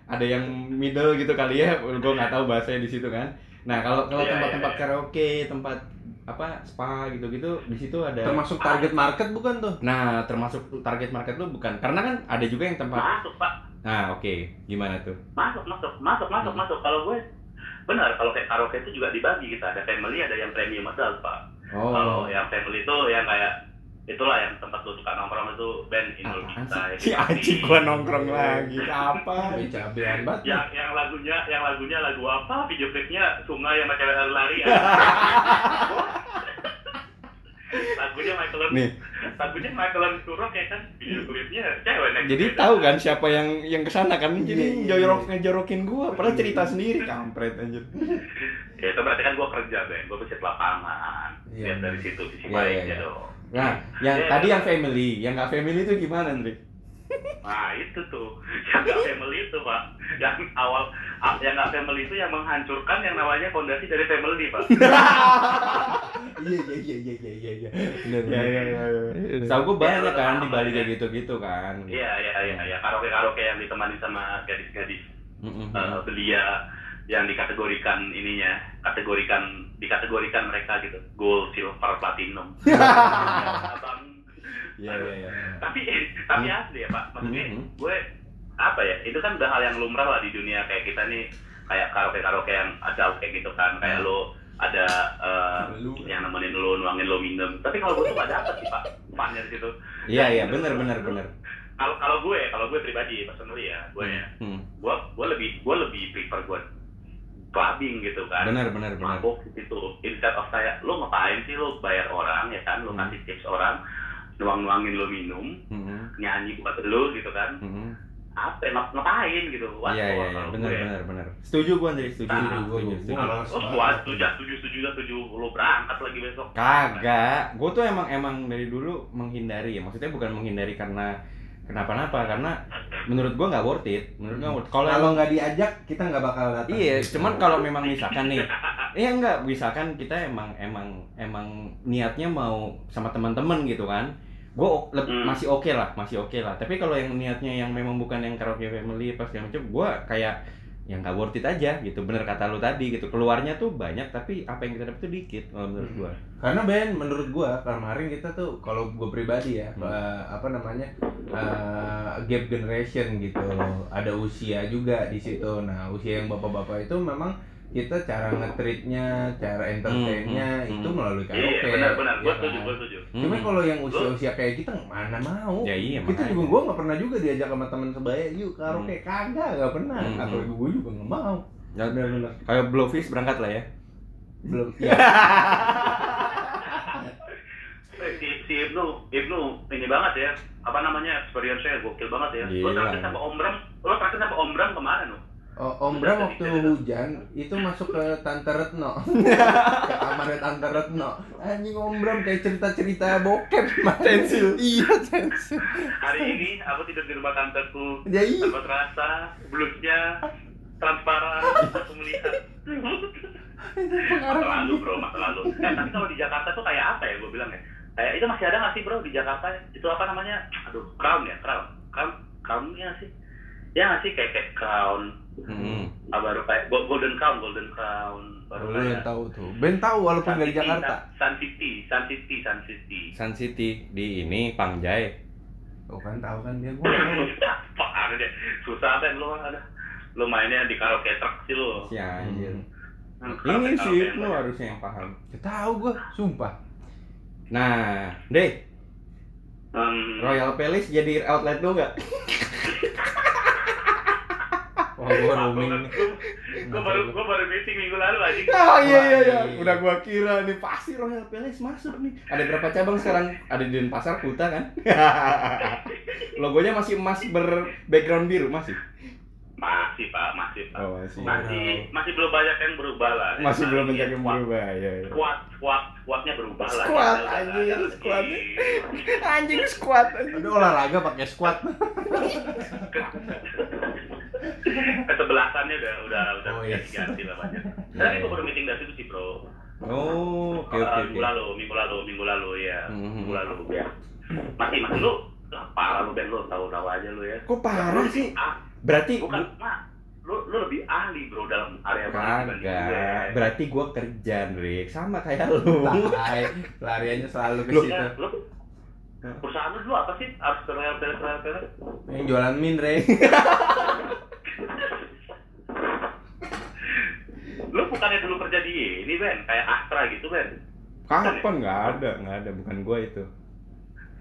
ada yang middle gitu kali ya. Gue nggak tahu bahasanya di situ kan. Nah kalau kalau Iya, tempat-tempat iya, iya. karaoke, tempat apa spa gitu-gitu di situ ada. Termasuk target market bukan tuh? Nah termasuk target market lu bukan? Karena kan ada juga yang tempat. Masuk Pak. Nah oke, gimana tuh? masuk masuk masuk masuk Hmm. masuk kalau gue benar kalau kayak karaoke itu juga dibagi kita ada family ada yang premium adult pak Oh. kalau yang family itu yang kayak itulah yang tempat lu suka nongkrong itu band Indul Apaan Kita? Si anjing gua nongkrong lagi. Apa? Cabean banget. yang yang lagunya yang lagunya lagu apa video klipnya sungai yang cewek lari ya. lagunya Michael Nih, lagunya Michael Turok ya kan video klipnya cewek jadi sepeda. tahu kan siapa yang yang ke sana kan? Jadi Iya, iya, jorok iya. ngejorokin gua. Padahal cerita sendiri kampret anjir. ya itu berarti kan gue kerja Ben gue visit lapangan Iya. lihat dari situ sisi Iya, baiknya iya, iya. dong Nah, yang Iya. tadi yang family, yang nggak family itu gimana, Andre? Nah itu tuh yang nggak family itu pak, yang awal ah, yang nggak family itu yang menghancurkan yang namanya fondasi dari family pak. Iya iya iya iya iya iya iya. Benar Ya, ya, ya, ya. Tahu gue banyak Iya, kan di sama, Bali ya. kayak gitu-gitu kan. Iya iya iya iya karaoke karaoke yang ditemani sama gadis-gadis eh, belia yang dikategorikan ininya, kategorikan dikategorikan mereka gitu, gold, silver, platinum. Abang. Iya, iya, iya. Tapi tapi asli ya pak, maksudnya Mhm. gue apa ya itu kan udah hal yang lumrah lah di dunia kayak kita nih kayak karaoke karaoke yang ada kayak gitu kan kayak lo ada Lu. yang nemenin lo nuangin lo minum tapi kalau gue tuh gak dapet sih pak funnya di situ Iya, iya, benar, benar, benar. kalau kalau gue kalau gue pribadi personally ya gue ya Hmm. gue gue lebih gue lebih prefer gue clubbing gitu kan Benar, benar, benar. mabuk gitu instead of kayak lo ngapain sih lo bayar orang ya kan lo Hmm. kasih tips orang nuang nuangin lo minum Mm-mm. nyanyi buat lo gitu kan Mm-mm. apa ngap- ngapain gitu What Iya, iya, iya, benar, gue. benar, benar. Setuju gue, Andre, setuju, Nah, setuju, gua- setuju, setuju. gua- Oh, gua setuju, setuju, setuju, setuju, lu berangkat lagi besok. Kagak, gue tuh emang emang dari dulu menghindari ya. Maksudnya bukan menghindari karena kenapa-napa, karena menurut gue nggak worth it. Menurut gue worth. Kalau Kalau nggak diajak kita nggak bakal datang. Iya, cuman kalau memang misalkan nih, iya enggak, misalkan kita emang emang emang niatnya mau sama teman-teman gitu kan, gue Hmm. masih oke lah, masih oke lah. Tapi kalau yang niatnya yang memang bukan yang karaoke family pas segala macam, gue kayak yang nggak worth it aja gitu. Bener kata lu tadi gitu, keluarnya tuh banyak tapi apa yang kita dapat tuh dikit kalau menurut gue. Karena Ben, menurut gua kemarin kita tuh kalau gua pribadi ya, Hmm. eh, apa namanya eh, gap generation gitu, ada usia juga di situ. Nah usia yang bapak-bapak itu memang kita cara nge-treatnya, cara entertainnya Hmm, hmm, itu hmm. melalui Iya, karaoke. benar, benar. ya Gua kan? setuju, gua setuju. Cuma Hmm. kalau yang usia-usia kayak kita mana mau? ya iya kita juga gua nggak pernah juga diajak sama teman sebaya yuk karaoke kagak nggak pernah Hmm, atau hmm. gue juga nggak mau Ya, kayak Blowfish berangkat lah ya. belum ya si, si Ibnu, Ibnu ini banget ya. Apa namanya? Experience-nya gokil banget ya. Lo Gila. terakhir sama Om Bram, lo terakhir sama Om Bram ke mana lo? Oh, Om Bram waktu hujan itu masuk ke Tante Retno ke kamarnya Tante Retno anjing Om Bram kayak cerita-cerita bokep Tensil. iya tensil Hari ini aku tidur di rumah tanteku ya iya tanpa terasa, blusnya transparan, aku melihat. masa lalu bro, masa lalu. Eh, tapi kalau di Jakarta tuh kayak apa ya gue bilang ya? Kayak itu masih ada nggak sih bro di Jakarta? Itu apa namanya? Aduh, crown ya, crown. Crown, crownnya sih. Ya nggak sih kayak kayak crown, Hmm. ah, baru kayak go- golden crown, golden crown, baru lu yang kayak tahu tuh Ben tahu walaupun dari Jakarta Sun City, Sun City, Sun City. Sun City di ini Pangjai. oh kan tahu kan dia gua tahu. Apaan gimana deh susah Ben lu ada lu mainnya di karaoke truck sih lu Si anjir. Hmm, Ini karaoke si yang Ibnu banyak. harusnya yang paham. Gak tahu gue, sumpah. Nah, deh, Hmm, Royal Palace jadi outlet lu nggak? Wah, roaming nih. Gue baru gue baru meeting minggu lalu aja. Oh iya iya iya. Wah, Udah gua kira nih pasti Royal Palace masuk nih. Ada berapa cabang sekarang? Ada di Denpasar Kuta kan? Logonya masih emas ber background biru masih. Masih pak, masih pak. Oh, masih. Masih masih belum banyak yang berubah lah. Masih belum banyak yang Squad- berubah ya. ya. Squad, squad, squadnya berubah lah. Squad, nggak ada squad. Anjing squad. Ada olahraga pakai squat. Kesebelasannya udah udah udah Oh, iya. diganti lah banyak. Tapi iya. gue baru meeting dari itu sih bro. Oh, oke Eh, oke minggu oke. lalu, minggu lalu, minggu lalu ya, minggu lalu ya. Masih masih lu lah, parah lu Ben lu tahu tahu aja lu ya. Kok parah Lu sih? lebih ah- Berarti bukan mak lu lu lebih ahli bro dalam area kagak. Berarti gua kerja, Rick. Sama kayak lu. Tai, lariannya selalu ke situ. Ya, perusahaan lu dulu apa sih harus Palace Royal Palace? Yang jualan min, Re. Lu bukannya dulu kerja di ini Ben, kayak Astra gitu Ben? Kapan nggak ada, nggak ada. Bukan gua itu.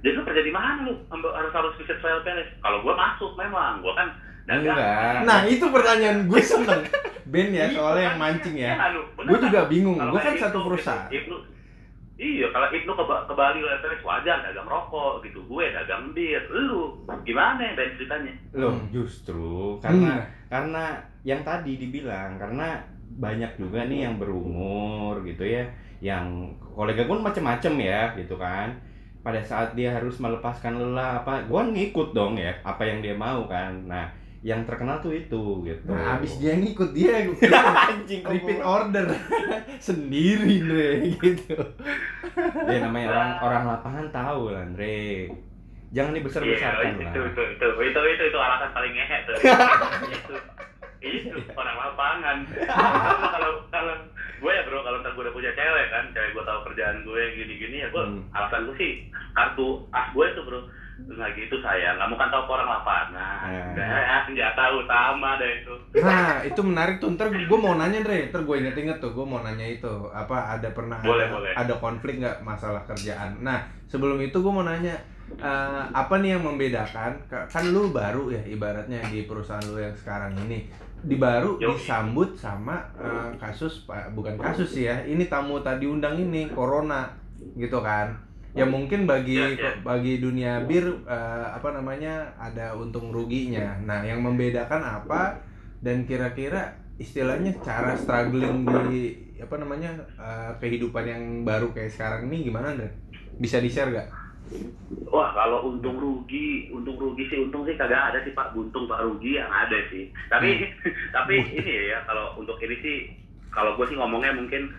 Jadi lu kerja di mana lu? Harus harus visit Royal Palace. Kalau gua masuk memang, gua kan dagang. Enggak. Nah, itu pertanyaan gue seneng. Ben ya, Iya, soalnya yang mancing ya. Gue kan? juga bingung. Kalau Gue kan satu Ibnu, perusahaan. Iya, kalau Ibnu ke, ke Bali Palace wajar dagang rokok gitu. Gue dagang bir. Lu gimana Ben ceritanya? Loh, Hmm. justru karena Hmm. karena yang tadi dibilang karena banyak juga nih yang berumur gitu ya, yang kolega gue macem-macem ya gitu kan. Pada saat dia harus melepaskan lelah apa, gue ngikut dong ya apa yang dia mau kan. Nah, yang terkenal tuh itu gitu. Nah, abis dia ngikut dia anjing repeat order sendiri, Re, gitu. Ya namanya orang orang lapangan tahu lah, Andre. Jangan dibesar-besarkan Iya, lah. itu, itu, itu, itu, itu, itu, alasan paling ngehe tuh. itu, itu orang lapangan. kalau kalau gue ya bro, kalau ntar gue udah punya cewek kan, cewek gue tahu kerjaan gue gini-gini ya gue, Hmm. alasan gue sih kartu as gue itu bro. Nggak gitu saya, nggak mau kan tahu orang lapangan. Eh. Nah, senjata utama deh itu. Nah, itu menarik tuh. Ntar gue mau nanya, Dre. Ntar gue inget-inget tuh. Gue mau nanya itu. Apa ada pernah Boleh, ada, boleh. ada konflik nggak masalah kerjaan? Nah, sebelum itu gue mau nanya. eh, apa nih yang membedakan? Ka- Kan lu baru ya ibaratnya di perusahaan lu yang sekarang ini. Di baru Yo. disambut sama eh, kasus bukan kasus sih ya. Ini tamu tadi undang ini corona gitu kan. Ya mungkin bagi Ya, ya. bagi dunia bir eh, apa namanya ada untung ruginya. Nah, yang membedakan apa dan kira-kira istilahnya cara struggling di apa namanya eh, kehidupan yang baru kayak sekarang ini gimana Andre? Bisa di share gak? Wah kalau untung rugi, untung rugi sih untung sih kagak ada sih pak, buntung pak rugi yang ada sih. Tapi tapi ini ya kalau untuk ini sih kalau gue sih ngomongnya mungkin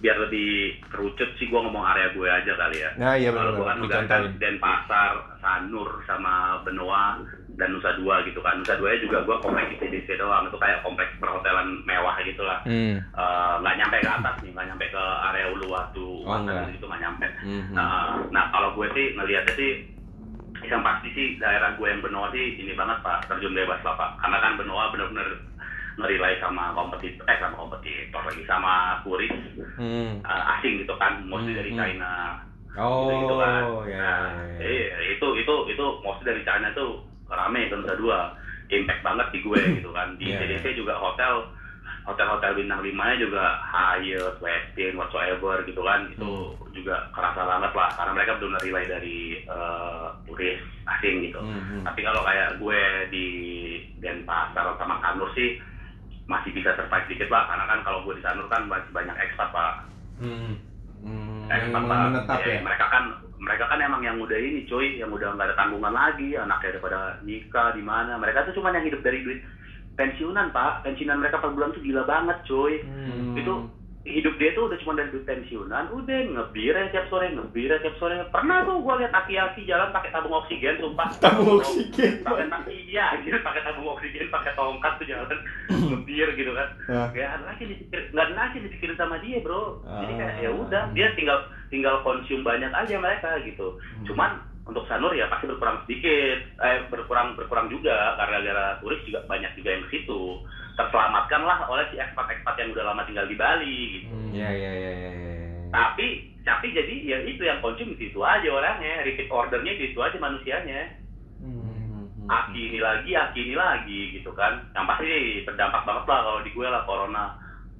biar lebih kerucut sih gue ngomong area gue aja kali ya. Nah iya Kalau gue kan udah kan Denpasar, Sanur sama Benoa dan Nusa Dua gitu kan. Nusa Dua juga gue kompleks di DC doang itu kayak kompleks perhotelan mewah gitu lah. Hmm. Eh, nggak nyampe ke atas nih, nggak nyampe ke area Uluwatu, Oh, enggak. gitu nggak nyampe. Mhm. Nah, nah kalau gue sih ngelihatnya sih yang pasti sih daerah gue yang Benoa sih ini banget pak terjun bebas lah pak karena kan Benoa bener-bener ngerilai sama kompetitor eh sama kompetitor lagi sama turis Hmm. eh, asing gitu kan mostly dari Hmm. China Oh, gitu kan ya. nah, ya, ya. iya itu itu itu mostly dari China tuh rame Nusa Dua impact banget di gue gitu kan di Iya, CDC juga hotel hotel-hotel bintang limanya juga Hyatt, Westin, whatsoever gitu kan itu Hmm. juga kerasa banget lah karena mereka benar relay dari eh, turis asing gitu. Mhm. Tapi kalau kayak gue di Denpasar sama Kanur sih masih bisa survive dikit lah karena kan kalau gue di Sanur kan masih banyak ekspat pak. Hmm. Hmm. Ekspat, Pak. menetap Eh, ya? Mereka kan mereka kan emang yang udah ini cuy, yang udah nggak ada tanggungan lagi, anaknya daripada nikah di mana. Mereka tuh cuma yang hidup dari duit pensiunan pak, pensiunan mereka per bulan tuh gila banget cuy. Hmm. Itu hidup dia tuh udah cuma dari duit pensiunan, udah ngebir aja tiap sore, ngebir aja tiap sore. Pernah tuh gua lihat aki-aki jalan pakai tabung oksigen, sumpah. Tabung oksigen. Pakai iya, anjir pakai tabung oksigen, pakai tongkat tuh jalan ngebir gitu kan. Ah. Gak ada lagi dipikir, nggak ada lagi dipikirin sama dia bro. Jadi kayak Ah. ya udah, dia tinggal tinggal konsum banyak aja mereka gitu. Hmm. Cuman untuk Sanur ya pasti berkurang sedikit, eh berkurang berkurang juga karena gara turis juga banyak juga yang ke situ. Terselamatkanlah oleh si ekspat-ekspat yang udah lama tinggal di Bali gitu. Iya iya iya. Tapi tapi jadi ya itu yang konsum di situ aja orangnya, repeat ordernya di situ aja manusianya. Hmm. Aki ini lagi, aki ini lagi gitu kan. Yang pasti berdampak banget lah kalau di gue lah corona.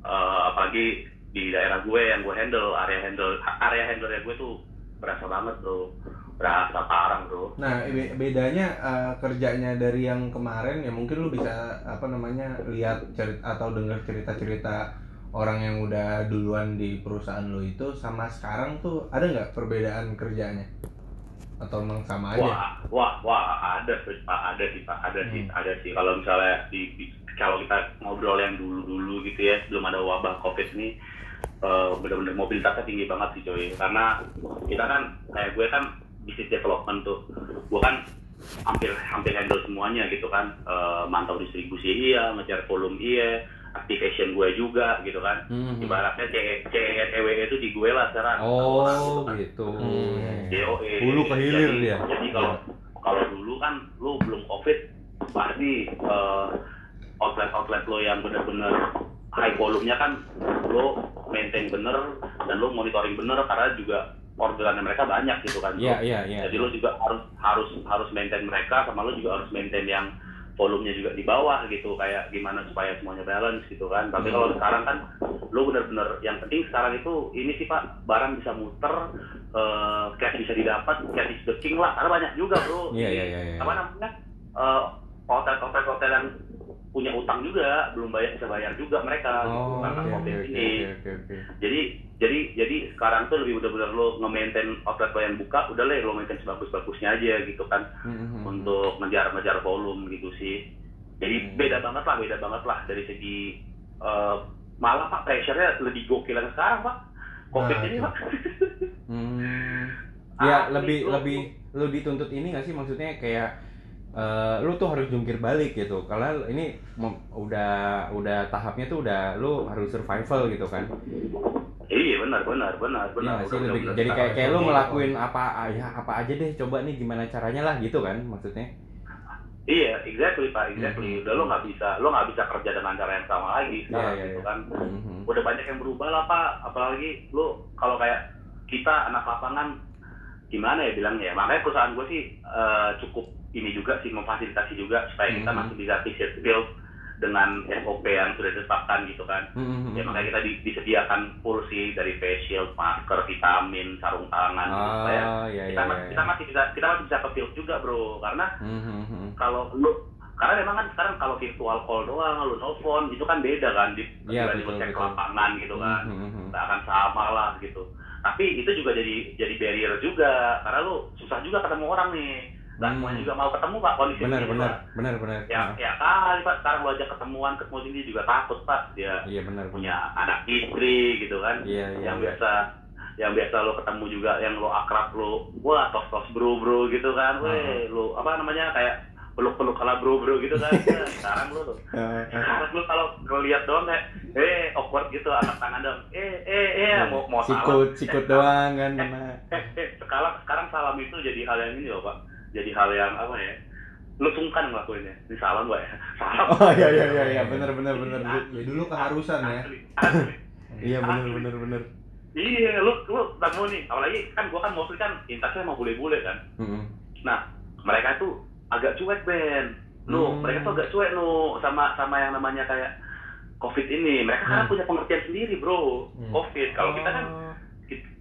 Eh, apalagi di daerah gue yang gue handle, area handle area handle gue tuh berasa banget bro, berasa parah bro. Nah, be- bedanya eh, kerjanya dari yang kemarin ya mungkin lu bisa apa namanya lihat cerita atau dengar cerita-cerita orang yang udah duluan di perusahaan lu itu sama sekarang tuh ada nggak perbedaan kerjanya? Atau emang sama aja? Wah, wah, wah, ada sih pak, ada sih pak, ada sih, ada sih. Kalau misalnya di, di- kalau kita ngobrol yang dulu-dulu gitu ya, sebelum ada wabah covid ini, eh, bener-bener mobilitasnya tinggi banget sih coy. Karena kita kan, kayak gue kan bisnis development tuh, gue kan hampir hampir handle semuanya gitu kan, Eh, mantau distribusi iya, ngejar volume iya, activation gue juga gitu kan. Mhm. Ibaratnya C CEW itu di gue lah sekarang. Oh Gitu kan. gitu. Hmm. DOE. Hulu ke hilir jadi, dia. Jadi kalau kalau dulu kan lu belum covid pasti eh, outlet-outlet lo yang benar-benar high volume-nya kan lo maintain bener dan lo monitoring bener karena juga orderannya mereka banyak gitu kan. Iya iya iya. Jadi lo juga harus harus harus maintain mereka sama lo juga harus maintain yang volumenya juga di bawah gitu kayak gimana supaya semuanya balance gitu kan. Tapi Hmm. kalau sekarang kan lo bener-bener yang penting sekarang itu ini sih pak barang bisa muter, eh cash bisa didapat, cash is the king lah karena banyak juga bro. Iya iya iya. iya. Apa namanya eh, hotel-hotel hotel yang punya utang juga belum bayar bisa bayar juga mereka Oh, gitu karena covid oke ini oke oke. jadi jadi jadi sekarang tuh lebih bener-bener lo nge-maintain outlet lo yang buka udah lah lo maintain sebagus-bagusnya aja gitu kan Mhm. untuk ngejar-ngejar volume gitu sih jadi Hmm. beda banget lah beda banget lah dari segi eh, malah pak pressure-nya lebih gokil yang sekarang pak covid Nah, ini pak Hmm. Ya lebih lebih lu dituntut ini nggak sih maksudnya kayak eh, lu tuh harus jungkir balik gitu. Karena ini udah udah tahapnya tuh udah lu harus survival gitu kan. iya benar benar benar Iya benar nggak sih Udah lebih bener-bener jadi kayak kayak lu ngelakuin apa ya apa aja deh coba nih gimana caranya lah gitu kan maksudnya. Iya, exactly pak, exactly. Mhm. Udah lo nggak bisa, lo nggak bisa kerja dengan cara yang sama lagi sekarang Iya, iya, gitu iya. kan. Mhm. Udah banyak yang berubah lah pak, apalagi lo kalau kayak kita anak lapangan gimana ya bilangnya ya. Makanya perusahaan gue sih eh, cukup ini juga sih memfasilitasi juga supaya kita Mhm. masih bisa visit build dengan SOP yang sudah ditetapkan gitu kan. Mhm. Ya makanya kita di- disediakan sih dari face shield, masker, vitamin, sarung tangan gitu supaya Ah, iya kita, iya. masih, kita masih bisa kita masih bisa ke field juga bro karena Mhm. kalau lu karena memang kan sekarang kalau virtual call doang lu nelfon itu kan beda kan di Iya, dibanding betul, lu cek betul. lapangan gitu kan Mhm. nggak akan sama lah gitu tapi itu juga jadi jadi barrier juga karena lu susah juga ketemu orang nih nggak Hmm. juga mau ketemu pak kondisi Benar ini, benar Pak. benar benar. ya ya kali pak sekarang lu ajak ketemuan ketemu sini juga takut pak dia Iya benar punya anak istri gitu kan Iya iya. yang iya. biasa yang biasa lo ketemu juga yang lo akrab lo wah tos tos bro bro gitu kan Hmm. weh lo apa namanya kayak peluk peluk kala bro bro gitu kan Nah, sekarang lo tuh Eh, eh. sekarang lo kalau lo lihat doang kayak eh awkward gitu angkat tangan dong eh eh eh mau mau salam sikut sikut doang kan kena. eh, eh, sekarang sekarang salam itu jadi hal yang ini loh pak jadi hal yang apa ya lo sungkan ngelakuinnya di salam pak ya salam Oh iya iya iya iya benar benar benar. Ya dulu keharusan ya. Iya benar benar benar. Iya, lu lu ketemu nih, apalagi kan gua kan mostly kan intasnya sama bule-bule kan. Mhm. Nah, mereka tuh agak cuek Ben. Lu, Hmm. mereka tuh agak cuek nu sama sama yang namanya kayak COVID ini. Mereka kan Hmm. punya pengertian sendiri, Bro. Hmm. COVID. Kalau kita kan Oh.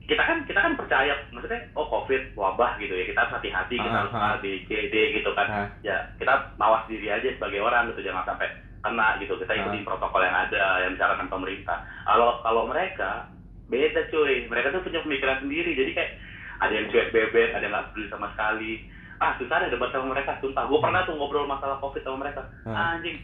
Kita kan kita kan percaya maksudnya oh COVID wabah gitu ya. Kita harus hati-hati, kita Ah, harus ah. A, B, C, D gitu kan. Ah. Ya, kita mawas diri aja sebagai orang gitu jangan sampai kena gitu. Kita ikutin protokol yang ada yang disarankan pemerintah. Kalau kalau mereka beda cuy mereka tuh punya pemikiran sendiri jadi kayak ada yang cuek bebek ada yang nggak peduli sama sekali ah susah deh debat sama mereka sumpah gue pernah tuh ngobrol masalah covid sama mereka Ah. anjing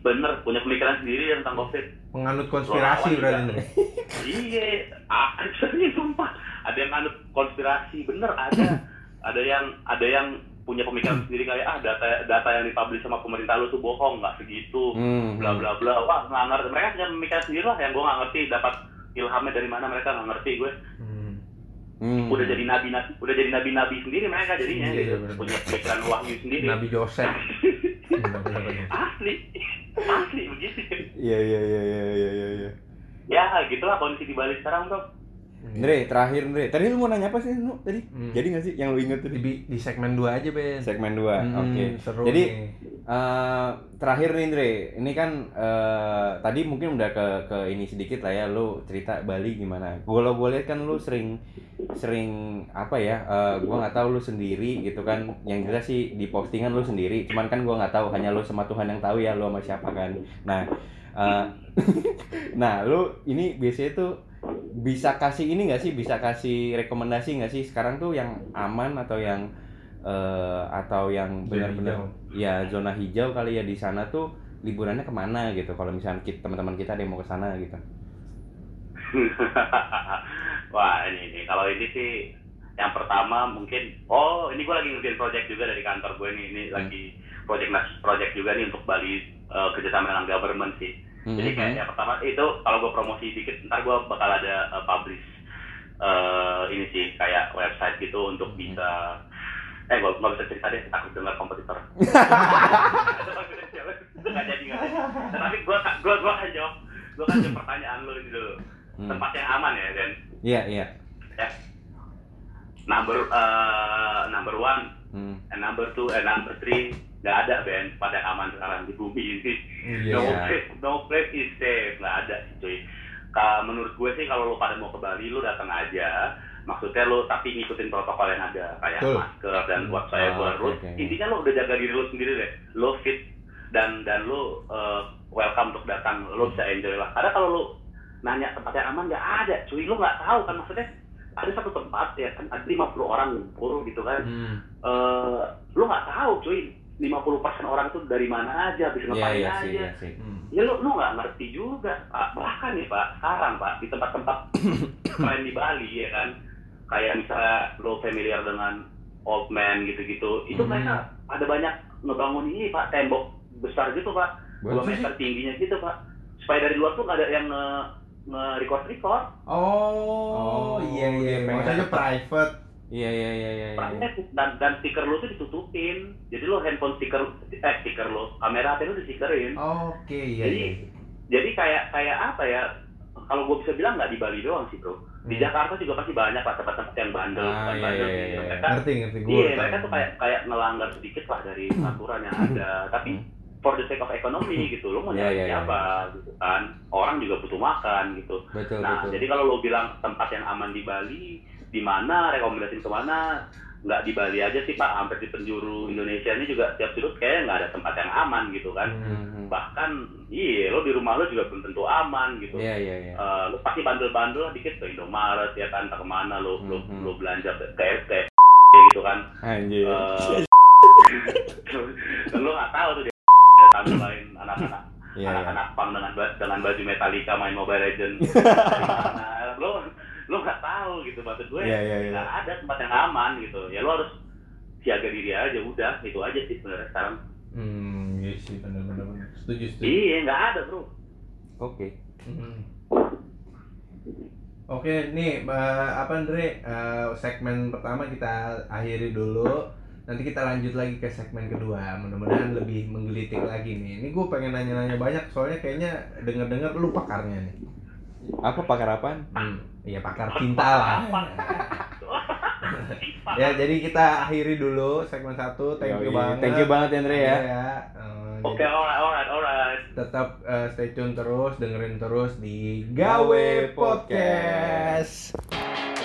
bener punya pemikiran sendiri tentang covid Penganut konspirasi berarti iya ah serius sumpah ada yang anut konspirasi bener ada ada yang ada yang punya pemikiran sendiri kayak ah data data yang dipublish sama pemerintah lu tuh bohong nggak segitu Hmm. bla bla bla wah nggak ngerti mereka punya pemikiran sendiri lah yang gue nggak ngerti dapat ilhamnya dari mana mereka nggak ngerti gue Hmm. Hmm. udah jadi nabi nabi udah jadi nabi nabi sendiri mereka jadinya Iya, gitu. iya, bener. punya pikiran wahyu sendiri Nabi Joseph. Asli asli begitu Iya iya iya iya iya iya. iya. ya gitulah kondisi di Bali sekarang bro Andre, terakhir Andre. Tadi lu mau nanya apa sih, Nu? Tadi? Hmm. Jadi nggak sih yang lu inget tadi? Di, di segmen 2 aja, Ben. Segmen 2. Hmm, Oke. Seru Jadi nih. eh, terakhir nih Andre, ini kan eh, tadi mungkin udah ke ke ini sedikit lah ya lu cerita Bali gimana. Kalau gue lihat kan lu sering sering apa ya? eh, gua nggak tahu lu sendiri gitu kan. Yang jelas sih di postingan lu sendiri. Cuman kan gua nggak tahu hanya lu sama Tuhan yang tahu ya lu sama siapa kan. Nah, eh, nah lu ini biasanya tuh bisa kasih ini nggak sih? Bisa kasih rekomendasi nggak sih? Sekarang tuh yang aman atau yang eh, atau yang benar-benar ya zona hijau kali ya di sana tuh liburannya ke mana gitu? Kalau misalnya kita, teman-teman kita ada yang mau ke sana gitu. Wah ini nih kalau ini sih yang pertama mungkin oh ini gue lagi ngerjain project juga dari kantor gue nih ini lagi project project juga nih untuk Bali eh, kerjasama dengan government sih. Jadi kayak Mhm. yang pertama itu kalau gue promosi dikit ntar gue bakal ada eh, publish eh, ini sih kayak website gitu untuk Mhm. bisa eh gue nggak bisa cerita deh takut dengar kompetitor. Nggak jadi nggak jadi. Tapi gue gue gue akan jawab gue akan jawab pertanyaan lo ini dulu. Hmm. Tempat yang aman ya Dan iya iya ya number uh, number one Hmm. and number two and number three nggak ada Ben. Pada aman sekarang di bumi ini. Iya. no place no place is safe. Nggak ada cuy. Ka- menurut gue sih kalau lo pada mau ke Bali lo datang aja. Maksudnya lo tapi ngikutin protokol yang ada kayak Betul. masker dan whatsoever Oh, oke, oke. intinya lo udah jaga diri lo sendiri deh. Lo fit dan dan lo uh, welcome untuk datang. Lo bisa enjoy lah. Karena kalau lo nanya tempat yang aman nggak ada cuy. Lo nggak tahu kan maksudnya? Ada satu tempat ya kan ada 50 orang ngumpul gitu kan. Hmm. eh lo nggak tahu cuy 50% orang tuh dari mana aja bisa iya ngapain iya aja. sih iya sih. Hmm. ya lo lo nggak ngerti juga pak. Bahkan nih pak sekarang pak di tempat-tempat keren di Bali ya kan. Kayak misalnya lo familiar dengan old man gitu-gitu itu Hmm. mereka ada banyak ngebangun ini pak tembok besar gitu pak. Dua meter tingginya gitu pak. Supaya dari luar tuh nggak ada yang nge nge record. Record Oh, Oh, iya iya. Maksudnya private. Iya iya iya iya iya. dan dan stiker lo tuh ditutupin jadi lo handphone stiker eh stiker lo kamera HP lo disikerin Oke, iya Jadi, iya. jadi kayak kayak apa ya kalau gue bisa bilang nggak di Bali doang sih bro di Hmm. Jakarta juga pasti banyak lah tempat-tempat yang bandel Ah, iya, bandel iya, iya, iya. mereka Ngerti ngerti gue. iya mereka tuh kayak kayak ngelanggar sedikit lah dari aturan yang ada tapi Hmm. for the sake of economy gitu lo mau Iya, nyari iya, iya, siapa gitu kan orang juga butuh makan gitu betul nah betul jadi kalau lo bilang tempat yang aman di Bali di mana rekomendasiin ke mana nggak di Bali aja sih pak. Hampir di penjuru Indonesia ini juga tiap sudut kayak nggak ada tempat yang aman gitu kan. Hmm. bahkan iya lo di rumah lo juga belum tentu aman gitu. Iya iya iya. Eh, lo pasti bandel-bandel lah dikit ke Indomaret ya kan entah ke mana lo lo Mhm. lo belanja ke ke gitu kan. Anjir. Dan lo nggak tahu tuh dia ada lain anak-anak iya iya. anak-anak pang dengan dengan baju Metallica main Mobile Legends. Nah, lo lo nggak tahu gitu maksud gue Iya, iya, iya. nggak ada tempat yang aman gitu ya lo harus siaga diri aja udah itu aja sih sebenarnya sekarang Hmm, iya sih benar benar benar. Setuju setuju. iya nggak ada bro oke Hmm. Oke, nih eh, apa Andre? Eh, segmen pertama kita akhiri dulu. Nanti kita lanjut lagi ke segmen kedua. Mudah-mudahan lebih menggelitik lagi nih. Ini gue pengen nanya-nanya banyak soalnya kayaknya denger-dengar lu pakarnya nih. apa pakar apaan Hmm, iya pakar cinta lah. ya, jadi kita akhiri dulu segmen satu. Thank you Yoi. banget. thank you banget Andre ya Iya, eh, oke jadi alright alright alright tetap eh, stay tune terus, dengerin terus di Gawe Gawe Podcast. Podcast.